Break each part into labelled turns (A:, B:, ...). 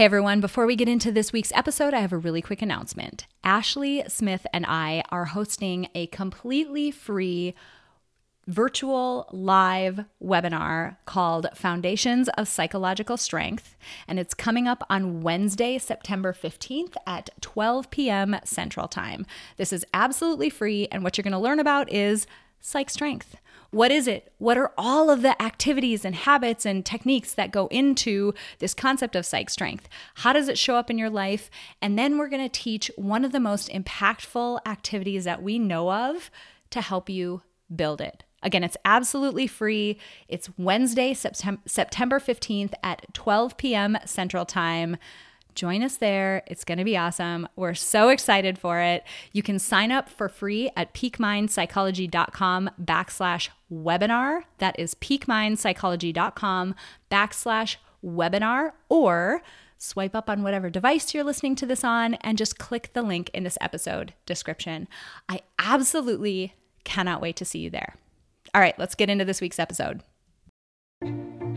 A: Hey everyone, before we get into this week's episode, I have a really quick announcement. Ashley Smith and I are hosting a completely free virtual live webinar called Foundations of Psychological Strength, and it's coming up on Wednesday, September 15th at 12 p.m. Central Time. This is absolutely free, and what you're going to learn about is psych strength. What is it? What are all of the activities and habits and techniques that go into this concept of psych strength? How does it show up in your life? And then we're going to teach one of the most impactful activities that we know of to help you build it. Again, it's absolutely free. It's Wednesday, September 15th at 12 p.m. Central Time. Join us there. It's going to be awesome. We're so excited for it. You can sign up for free at peakmindpsychology.com backslash webinar. That is peakmindpsychology.com backslash webinar or swipe up on whatever device you're listening to this on and just click the link in this episode description. I absolutely cannot wait to see you there. All right, let's get into this week's episode.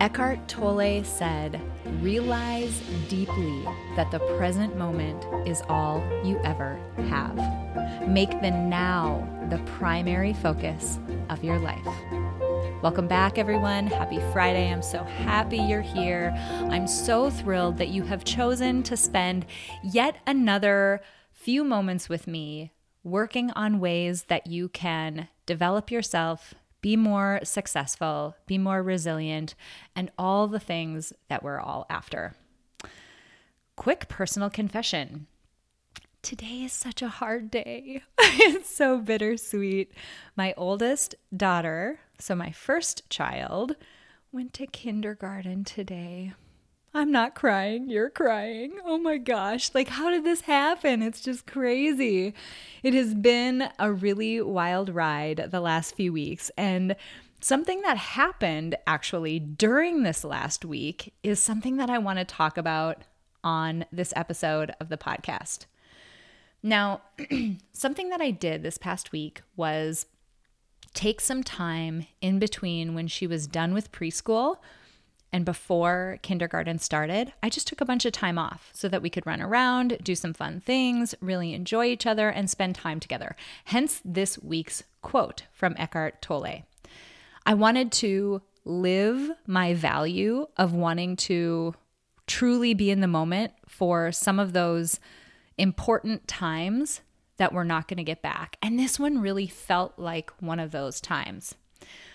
A: Eckhart Tolle said, Realize deeply that the present moment is all you ever have. Make the now the primary focus of your life. Welcome back, everyone. Happy Friday. I'm so happy you're here. I'm so thrilled that you have chosen to spend yet another few moments with me working on ways that you can develop yourself, be more successful, be more resilient, and all the things that we're all after. Quick personal confession. Today is such a hard day. it's so bittersweet. My oldest daughter, so my first child, went to kindergarten today. I'm not crying, you're crying. Oh my gosh, like how did this happen? It's just crazy. It has been a really wild ride the last few weeks. And something that happened actually during this last week is something that I want to talk about on this episode of the podcast. Now, something that I did this past week was take some time in between when she was done with preschool and before kindergarten started, I just took a bunch of time off so that we could run around, do some fun things, really enjoy each other, and spend time together. Hence this week's quote from Eckhart Tolle. I wanted to live my value of wanting to truly be in the moment for some of those important times that we're not going to get back. And this one really felt like one of those times.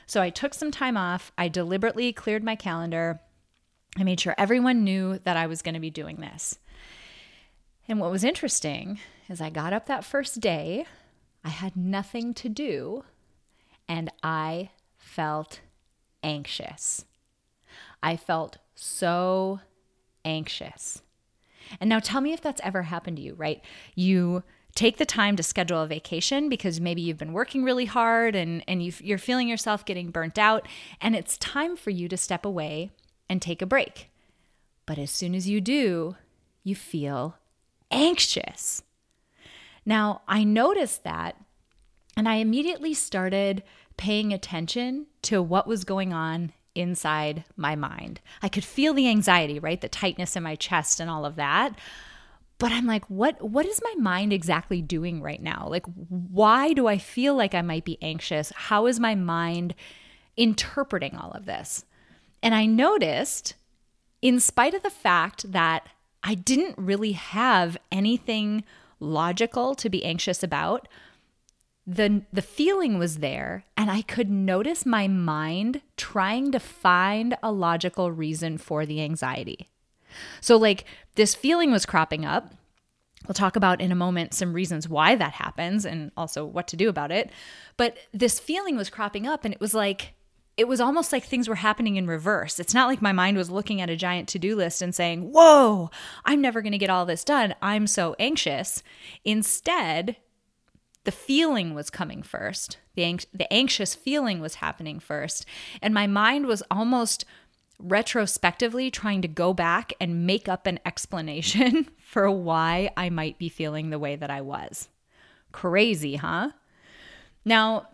A: So I took some time off. I deliberately cleared my calendar. I made sure everyone knew that I was going to be doing this. And what was interesting is I got up that first day, I had nothing to do, and I felt anxious. I felt so anxious. And now tell me if that's ever happened to you, right? You take the time to schedule a vacation because maybe you've been working really hard and, and you are feeling yourself getting burnt out, and it's time for you to step away and take a break. But as soon as you do, you feel anxious. Now, I noticed that and I immediately started paying attention to what was going on inside my mind. I could feel the anxiety, right? The tightness in my chest and all of that but i'm like what what is my mind exactly doing right now? Like why do i feel like i might be anxious? How is my mind interpreting all of this? And i noticed in spite of the fact that i didn't really have anything logical to be anxious about the the feeling was there and i could notice my mind trying to find a logical reason for the anxiety so, like, this feeling was cropping up. We'll talk about in a moment some reasons why that happens and also what to do about it. But this feeling was cropping up, and it was like, it was almost like things were happening in reverse. It's not like my mind was looking at a giant to do list and saying, Whoa, I'm never going to get all this done. I'm so anxious. Instead, the feeling was coming first. The, the anxious feeling was happening first. And my mind was almost retrospectively trying to go back and make up an explanation for why I might be feeling the way that I was. Crazy, huh? Now,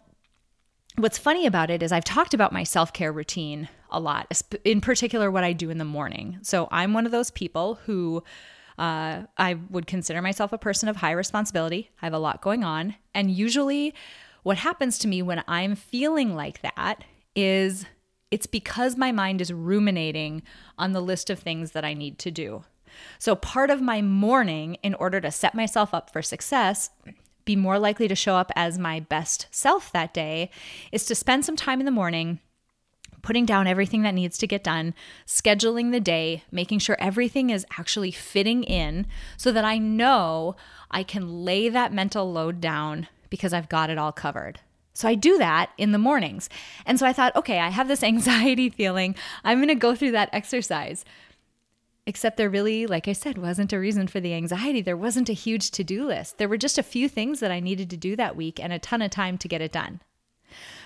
A: what's funny about it is I've talked about my self care routine a lot, in particular, what I do in the morning. So I'm one of those people who uh, I would consider myself a person of high responsibility. I have a lot going on. And usually, what happens to me when I'm feeling like that is it's because my mind is ruminating on the list of things that I need to do. So, part of my morning, in order to set myself up for success, be more likely to show up as my best self that day, is to spend some time in the morning putting down everything that needs to get done, scheduling the day, making sure everything is actually fitting in so that I know I can lay that mental load down because I've got it all covered. So I do that in the mornings. And so I thought, okay, I have this anxiety feeling. I'm going to go through that exercise. Except there really, like I said, wasn't a reason for the anxiety. There wasn't a huge to do list. There were just a few things that I needed to do that week and a ton of time to get it done.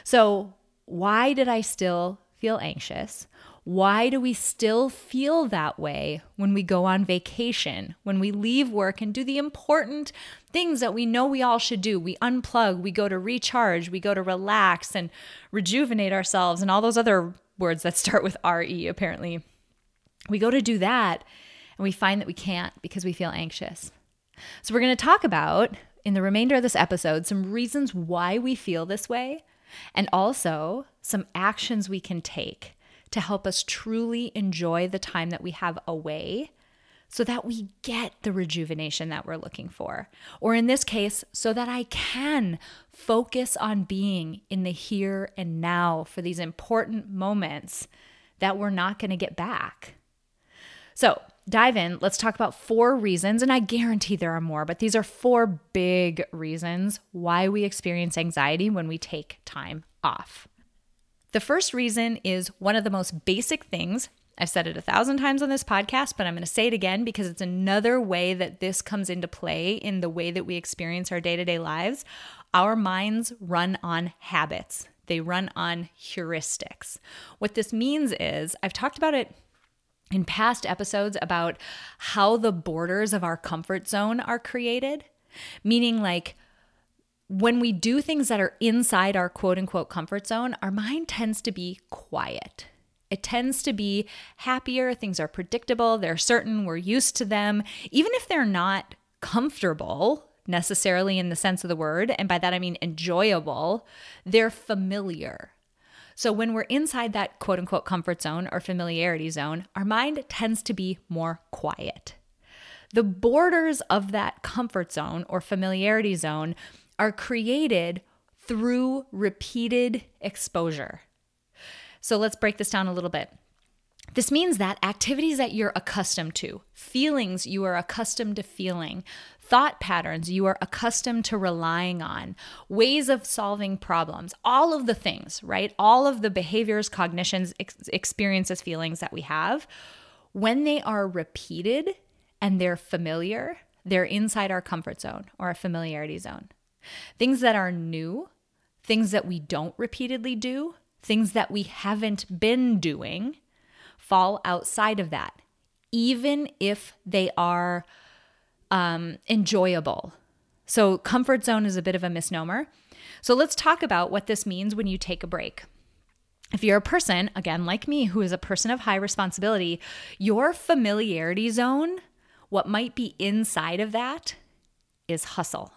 A: So, why did I still feel anxious? Why do we still feel that way when we go on vacation, when we leave work and do the important things that we know we all should do? We unplug, we go to recharge, we go to relax and rejuvenate ourselves, and all those other words that start with RE, apparently. We go to do that and we find that we can't because we feel anxious. So, we're going to talk about in the remainder of this episode some reasons why we feel this way and also some actions we can take to help us truly enjoy the time that we have away so that we get the rejuvenation that we're looking for. Or in this case, so that I can focus on being in the here and now for these important moments that we're not going to get back. So, dive in. Let's talk about four reasons, and I guarantee there are more, but these are four big reasons why we experience anxiety when we take time off. The first reason is one of the most basic things. I've said it a thousand times on this podcast, but I'm going to say it again because it's another way that this comes into play in the way that we experience our day to day lives. Our minds run on habits, they run on heuristics. What this means is, I've talked about it in past episodes about how the borders of our comfort zone are created, meaning like when we do things that are inside our quote unquote comfort zone, our mind tends to be quiet. It tends to be happier. Things are predictable. They're certain. We're used to them. Even if they're not comfortable necessarily in the sense of the word, and by that I mean enjoyable, they're familiar. So when we're inside that quote unquote comfort zone or familiarity zone, our mind tends to be more quiet. The borders of that comfort zone or familiarity zone are created through repeated exposure. So let's break this down a little bit. This means that activities that you're accustomed to, feelings you are accustomed to feeling, thought patterns you are accustomed to relying on, ways of solving problems, all of the things, right? All of the behaviors, cognitions, ex- experiences, feelings that we have, when they are repeated and they're familiar, they're inside our comfort zone or a familiarity zone. Things that are new, things that we don't repeatedly do, things that we haven't been doing fall outside of that, even if they are um, enjoyable. So, comfort zone is a bit of a misnomer. So, let's talk about what this means when you take a break. If you're a person, again, like me, who is a person of high responsibility, your familiarity zone, what might be inside of that is hustle.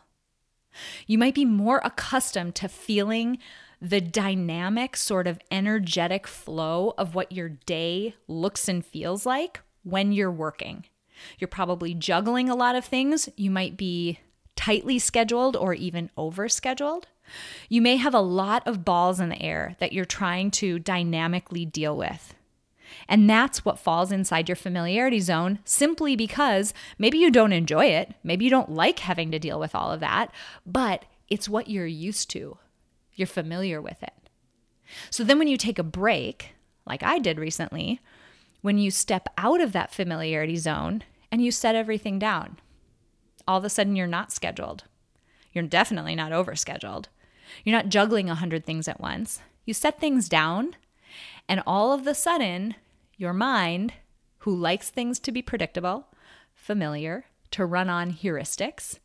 A: You might be more accustomed to feeling the dynamic, sort of energetic flow of what your day looks and feels like when you're working. You're probably juggling a lot of things. You might be tightly scheduled or even over scheduled. You may have a lot of balls in the air that you're trying to dynamically deal with. And that's what falls inside your familiarity zone simply because maybe you don't enjoy it. Maybe you don't like having to deal with all of that, but it's what you're used to. You're familiar with it. So then when you take a break, like I did recently, when you step out of that familiarity zone and you set everything down, all of a sudden you're not scheduled. You're definitely not overscheduled. You're not juggling a hundred things at once. You set things down, and all of the sudden, your mind, who likes things to be predictable, familiar, to run on heuristics,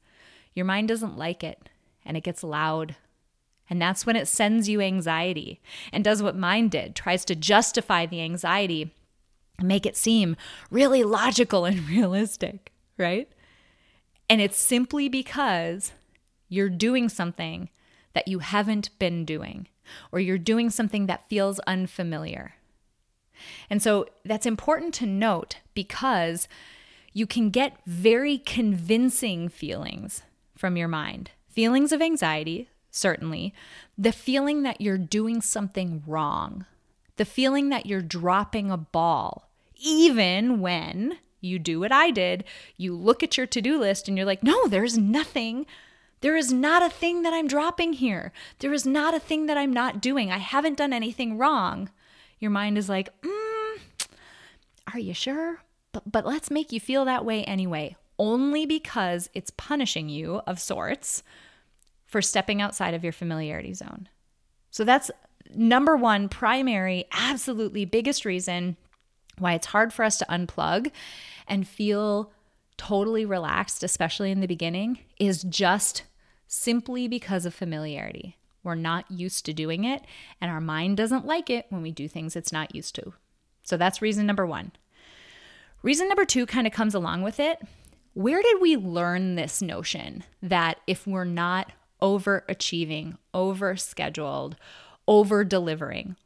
A: your mind doesn't like it and it gets loud. And that's when it sends you anxiety and does what mine did, tries to justify the anxiety and make it seem really logical and realistic, right? And it's simply because you're doing something that you haven't been doing, or you're doing something that feels unfamiliar. And so that's important to note because you can get very convincing feelings from your mind feelings of anxiety, certainly, the feeling that you're doing something wrong, the feeling that you're dropping a ball, even when you do what I did, you look at your to do list and you're like, no, there's nothing there is not a thing that I'm dropping here. There is not a thing that I'm not doing. I haven't done anything wrong. Your mind is like, mm, Are you sure? But, but let's make you feel that way anyway, only because it's punishing you of sorts for stepping outside of your familiarity zone. So that's number one, primary, absolutely biggest reason why it's hard for us to unplug and feel totally relaxed, especially in the beginning, is just simply because of familiarity. We're not used to doing it, and our mind doesn't like it when we do things it's not used to. So that's reason number one. Reason number two kind of comes along with it. Where did we learn this notion that if we're not overachieving, over scheduled, over delivering,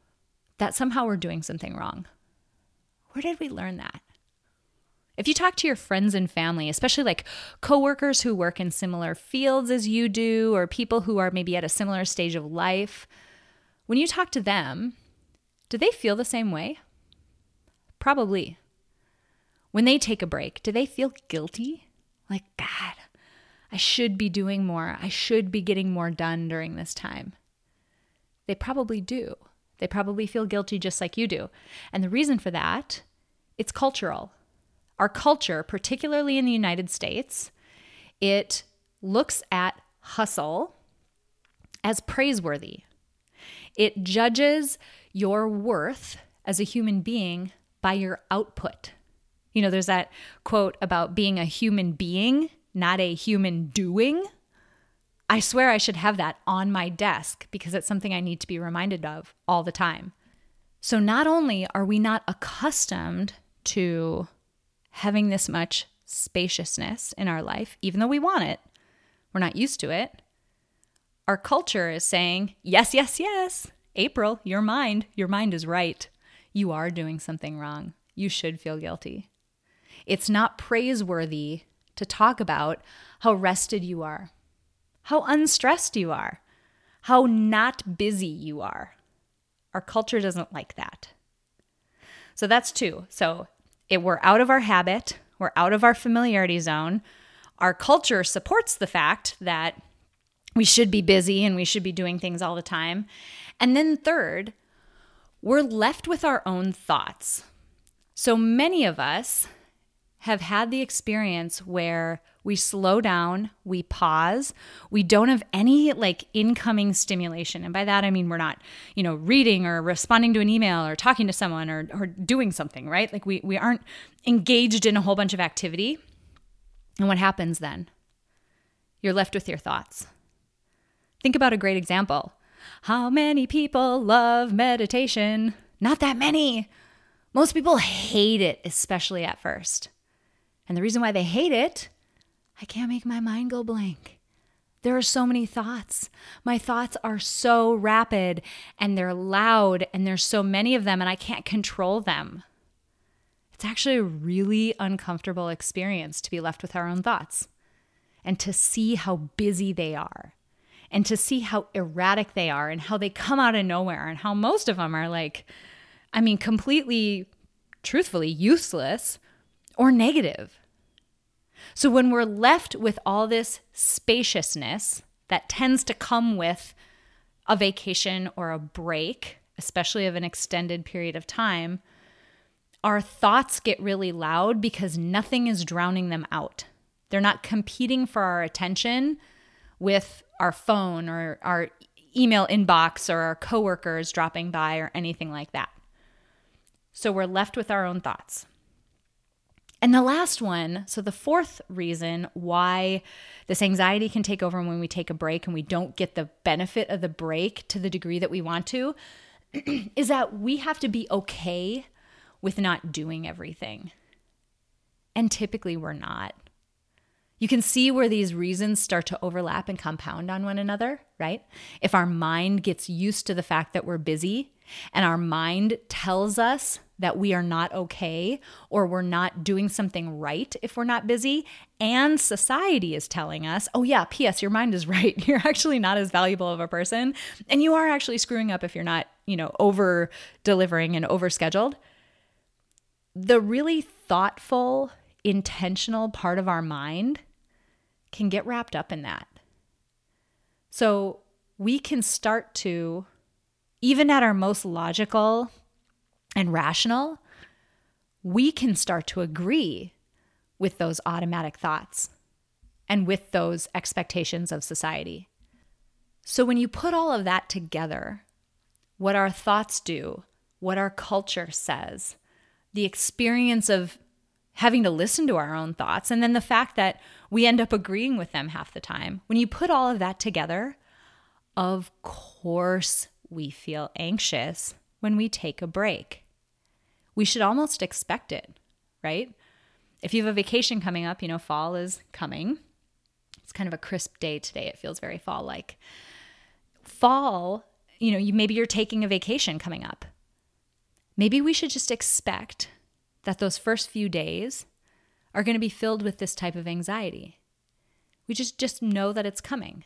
A: that somehow we're doing something wrong? Where did we learn that? If you talk to your friends and family, especially like coworkers who work in similar fields as you do, or people who are maybe at a similar stage of life, when you talk to them, do they feel the same way? Probably. When they take a break, do they feel guilty? Like, God, I should be doing more. I should be getting more done during this time. They probably do. They probably feel guilty just like you do. And the reason for that, it's cultural. Our culture, particularly in the United States, it looks at hustle as praiseworthy. It judges your worth as a human being by your output. You know, there's that quote about being a human being, not a human doing. I swear I should have that on my desk because it's something I need to be reminded of all the time. So, not only are we not accustomed to having this much spaciousness in our life, even though we want it, we're not used to it. Our culture is saying, yes, yes, yes. April, your mind, your mind is right. You are doing something wrong. You should feel guilty. It's not praiseworthy to talk about how rested you are, how unstressed you are, how not busy you are. Our culture doesn't like that. So that's two. So it, we're out of our habit, we're out of our familiarity zone. Our culture supports the fact that we should be busy and we should be doing things all the time. And then, third, we're left with our own thoughts. So many of us have had the experience where we slow down, we pause, we don't have any like incoming stimulation. And by that I mean we're not, you know, reading or responding to an email or talking to someone or, or doing something, right? Like we we aren't engaged in a whole bunch of activity. And what happens then? You're left with your thoughts. Think about a great example. How many people love meditation? Not that many. Most people hate it, especially at first. And the reason why they hate it, I can't make my mind go blank. There are so many thoughts. My thoughts are so rapid and they're loud and there's so many of them and I can't control them. It's actually a really uncomfortable experience to be left with our own thoughts and to see how busy they are and to see how erratic they are and how they come out of nowhere and how most of them are like, I mean, completely, truthfully useless or negative. So when we're left with all this spaciousness that tends to come with a vacation or a break, especially of an extended period of time, our thoughts get really loud because nothing is drowning them out. They're not competing for our attention with our phone or our email inbox or our coworkers dropping by or anything like that. So we're left with our own thoughts. And the last one, so the fourth reason why this anxiety can take over when we take a break and we don't get the benefit of the break to the degree that we want to, is that we have to be okay with not doing everything. And typically we're not. You can see where these reasons start to overlap and compound on one another, right? If our mind gets used to the fact that we're busy and our mind tells us that we are not okay or we're not doing something right if we're not busy, and society is telling us, oh, yeah, P.S., your mind is right. You're actually not as valuable of a person, and you are actually screwing up if you're not, you know, over delivering and over scheduled. The really thoughtful, intentional part of our mind can get wrapped up in that. So we can start to, even at our most logical and rational, we can start to agree with those automatic thoughts and with those expectations of society. So when you put all of that together, what our thoughts do, what our culture says, the experience of having to listen to our own thoughts, and then the fact that we end up agreeing with them half the time. When you put all of that together, of course we feel anxious when we take a break. We should almost expect it, right? If you have a vacation coming up, you know, fall is coming. It's kind of a crisp day today. It feels very fall like. Fall, you know, you, maybe you're taking a vacation coming up. Maybe we should just expect that those first few days are going to be filled with this type of anxiety. We just just know that it's coming.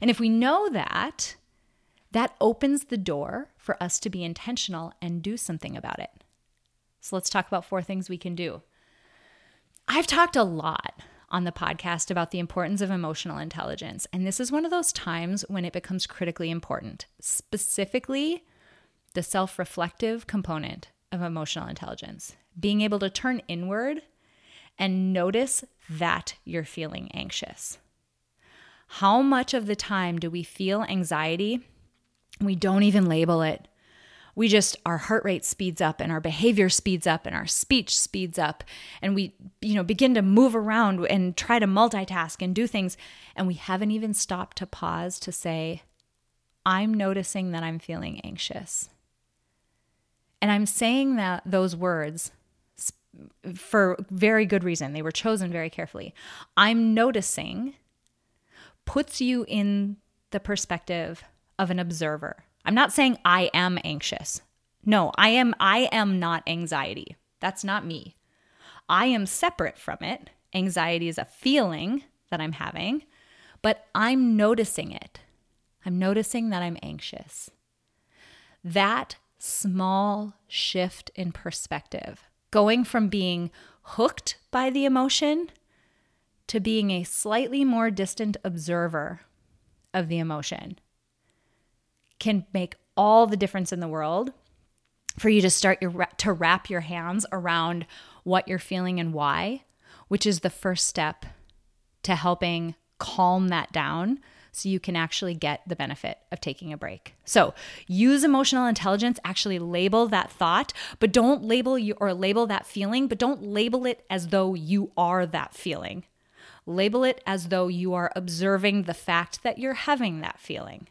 A: And if we know that, that opens the door for us to be intentional and do something about it. So let's talk about four things we can do. I've talked a lot on the podcast about the importance of emotional intelligence, and this is one of those times when it becomes critically important, specifically the self reflective component of emotional intelligence, being able to turn inward and notice that you're feeling anxious. How much of the time do we feel anxiety? We don't even label it. We just, our heart rate speeds up and our behavior speeds up and our speech speeds up. And we, you know, begin to move around and try to multitask and do things. And we haven't even stopped to pause to say, I'm noticing that I'm feeling anxious. And I'm saying that those words for very good reason. They were chosen very carefully. I'm noticing puts you in the perspective of an observer. I'm not saying I am anxious. No, I am I am not anxiety. That's not me. I am separate from it. Anxiety is a feeling that I'm having, but I'm noticing it. I'm noticing that I'm anxious. That small shift in perspective going from being hooked by the emotion to being a slightly more distant observer of the emotion can make all the difference in the world for you to start your to wrap your hands around what you're feeling and why which is the first step to helping calm that down so you can actually get the benefit of taking a break. So, use emotional intelligence, actually label that thought, but don't label you or label that feeling, but don't label it as though you are that feeling. Label it as though you are observing the fact that you're having that feeling.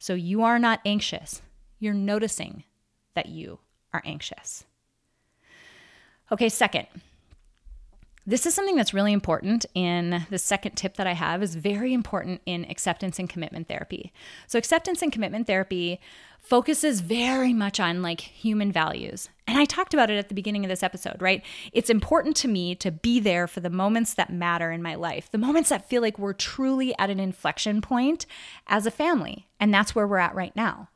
A: So, you are not anxious. You're noticing that you are anxious. Okay, second, this is something that's really important in the second tip that I have is very important in acceptance and commitment therapy. So acceptance and commitment therapy focuses very much on like human values. And I talked about it at the beginning of this episode, right? It's important to me to be there for the moments that matter in my life, the moments that feel like we're truly at an inflection point as a family. And that's where we're at right now.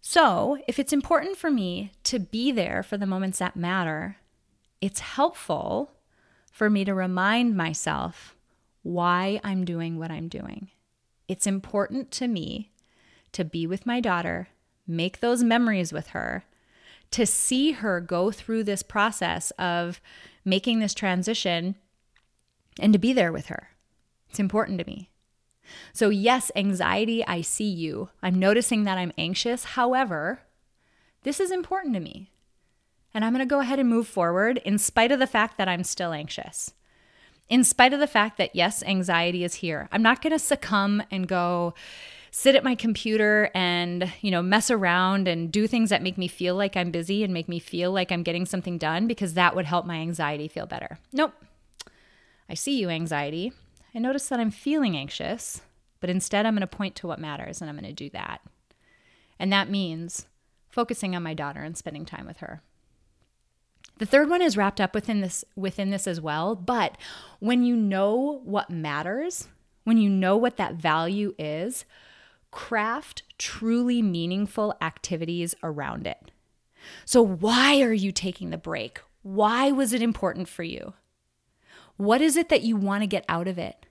A: So, if it's important for me to be there for the moments that matter, it's helpful for me to remind myself why I'm doing what I'm doing. It's important to me to be with my daughter make those memories with her, to see her go through this process of making this transition and to be there with her. It's important to me. So, yes, anxiety, I see you. I'm noticing that I'm anxious. However, this is important to me. And I'm going to go ahead and move forward in spite of the fact that I'm still anxious. In spite of the fact that, yes, anxiety is here. I'm not going to succumb and go sit at my computer and, you know, mess around and do things that make me feel like I'm busy and make me feel like I'm getting something done because that would help my anxiety feel better. Nope. I see you, anxiety. I notice that I'm feeling anxious, but instead I'm going to point to what matters and I'm going to do that. And that means focusing on my daughter and spending time with her. The third one is wrapped up within this within this as well, but when you know what matters, when you know what that value is, craft truly meaningful activities around it. So why are you taking the break? Why was it important for you? What is it that you want to get out of it?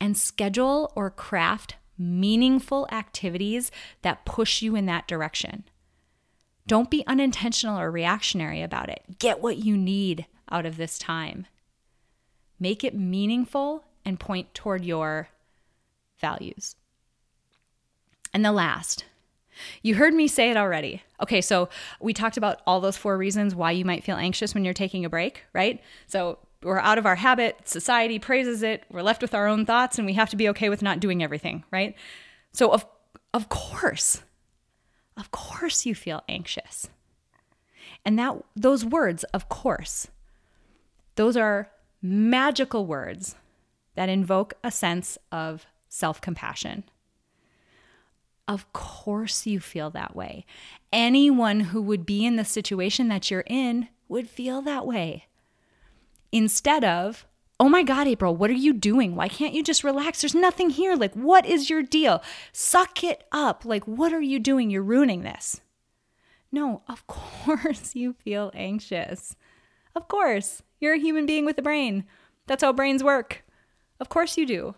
A: And schedule or craft meaningful activities that push you in that direction. Don't be unintentional or reactionary about it. Get what you need out of this time. Make it meaningful and point toward your values. And the last, you heard me say it already. Okay, so we talked about all those four reasons why you might feel anxious when you're taking a break, right? So we're out of our habit, society praises it, we're left with our own thoughts, and we have to be okay with not doing everything, right? So, of, of course, of course you feel anxious. And that those words, of course, those are magical words that invoke a sense of self-compassion. Of course you feel that way. Anyone who would be in the situation that you're in would feel that way. Instead of, oh my God, April, what are you doing? Why can't you just relax? There's nothing here. Like, what is your deal? Suck it up. Like, what are you doing? You're ruining this. No, of course you feel anxious. Of course. You're a human being with a brain. That's how brains work. Of course you do.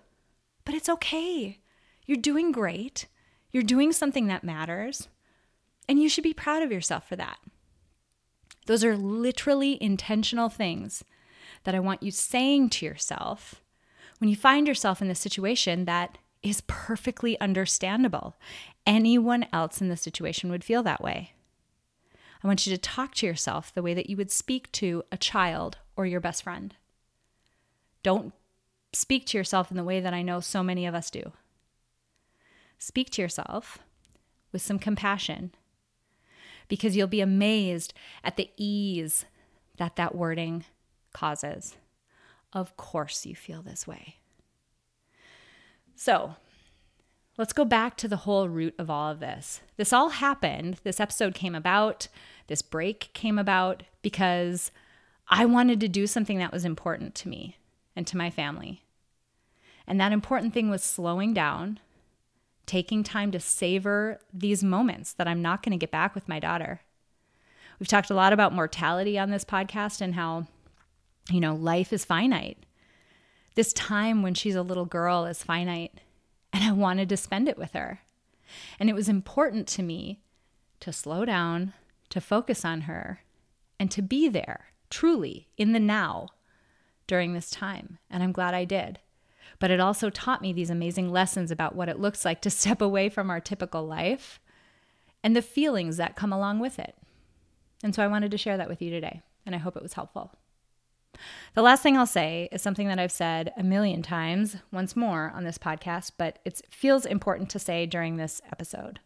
A: But it's okay. You're doing great. You're doing something that matters. And you should be proud of yourself for that. Those are literally intentional things that I want you saying to yourself when you find yourself in this situation that is perfectly understandable. Anyone else in the situation would feel that way. I want you to talk to yourself the way that you would speak to a child or your best friend. Don't speak to yourself in the way that I know so many of us do. Speak to yourself with some compassion because you'll be amazed at the ease that that wording causes. Of course, you feel this way. So, let's go back to the whole root of all of this. This all happened, this episode came about, this break came about because I wanted to do something that was important to me and to my family. And that important thing was slowing down, taking time to savor these moments that I'm not going to get back with my daughter. We've talked a lot about mortality on this podcast and how you know, life is finite. This time when she's a little girl is finite, and I wanted to spend it with her. And it was important to me to slow down, to focus on her, and to be there truly in the now during this time. And I'm glad I did. But it also taught me these amazing lessons about what it looks like to step away from our typical life and the feelings that come along with it. And so I wanted to share that with you today, and I hope it was helpful. The last thing I'll say is something that I've said a million times, once more on this podcast, but it feels important to say during this episode.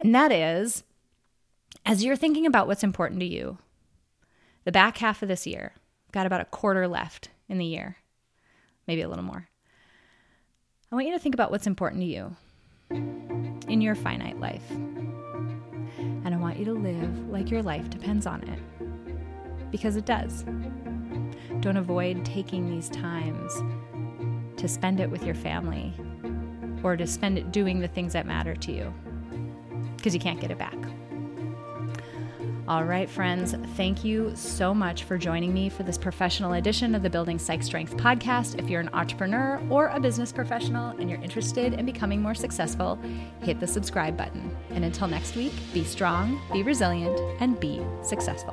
A: And that is as you're thinking about what's important to you, the back half of this year, got about a quarter left in the year, maybe a little more. I want you to think about what's important to you in your finite life. And I want you to live like your life depends on it, because it does. Don't avoid taking these times to spend it with your family or to spend it doing the things that matter to you because you can't get it back. All right, friends, thank you so much for joining me for this professional edition of the Building Psych Strength podcast. If you're an entrepreneur or a business professional and you're interested in becoming more successful, hit the subscribe button. And until next week, be strong, be resilient, and be successful.